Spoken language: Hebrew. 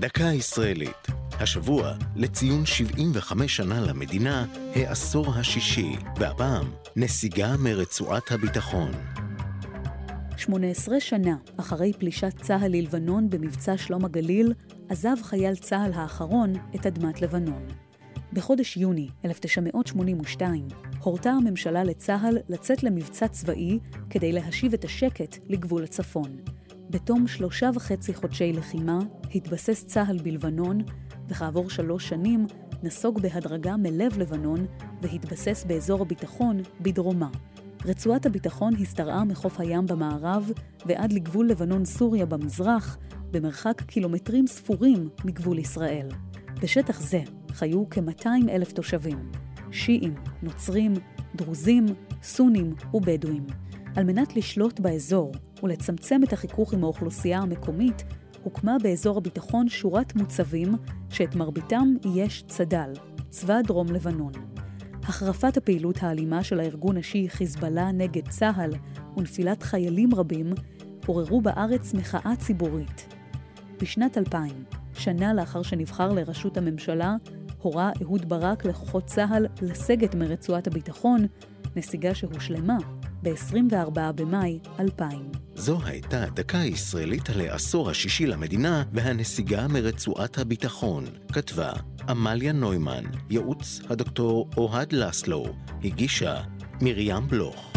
דקה ישראלית. השבוע, לציון 75 שנה למדינה, העשור השישי, והפעם, נסיגה מרצועת הביטחון. 18 שנה אחרי פלישת צה"ל ללבנון במבצע שלום הגליל, עזב חייל צה"ל האחרון את אדמת לבנון. בחודש יוני 1982 הורתה הממשלה לצה"ל לצאת למבצע צבאי כדי להשיב את השקט לגבול הצפון. בתום שלושה וחצי חודשי לחימה התבסס צה"ל בלבנון, וכעבור שלוש שנים נסוג בהדרגה מלב לבנון והתבסס באזור הביטחון בדרומה. רצועת הביטחון השתרעה מחוף הים במערב ועד לגבול לבנון-סוריה במזרח, במרחק קילומטרים ספורים מגבול ישראל. בשטח זה חיו כ-200 אלף תושבים, שיעים, נוצרים, דרוזים, סונים ובדואים. על מנת לשלוט באזור ולצמצם את החיכוך עם האוכלוסייה המקומית, הוקמה באזור הביטחון שורת מוצבים שאת מרביתם יש צד"ל, צבא דרום לבנון. החרפת הפעילות האלימה של הארגון השיעי חיזבאללה נגד צה"ל ונפילת חיילים רבים עוררו בארץ מחאה ציבורית. בשנת 2000, שנה לאחר שנבחר לראשות הממשלה, הורה אהוד ברק לכוחות צה"ל לסגת מרצועת הביטחון, נסיגה שהושלמה ב-24 במאי 2000. זו הייתה דקה ישראלית על העשור השישי למדינה והנסיגה מרצועת הביטחון. כתבה עמליה נוימן, ייעוץ הדוקטור אוהד לסלו, הגישה מרים בלוך.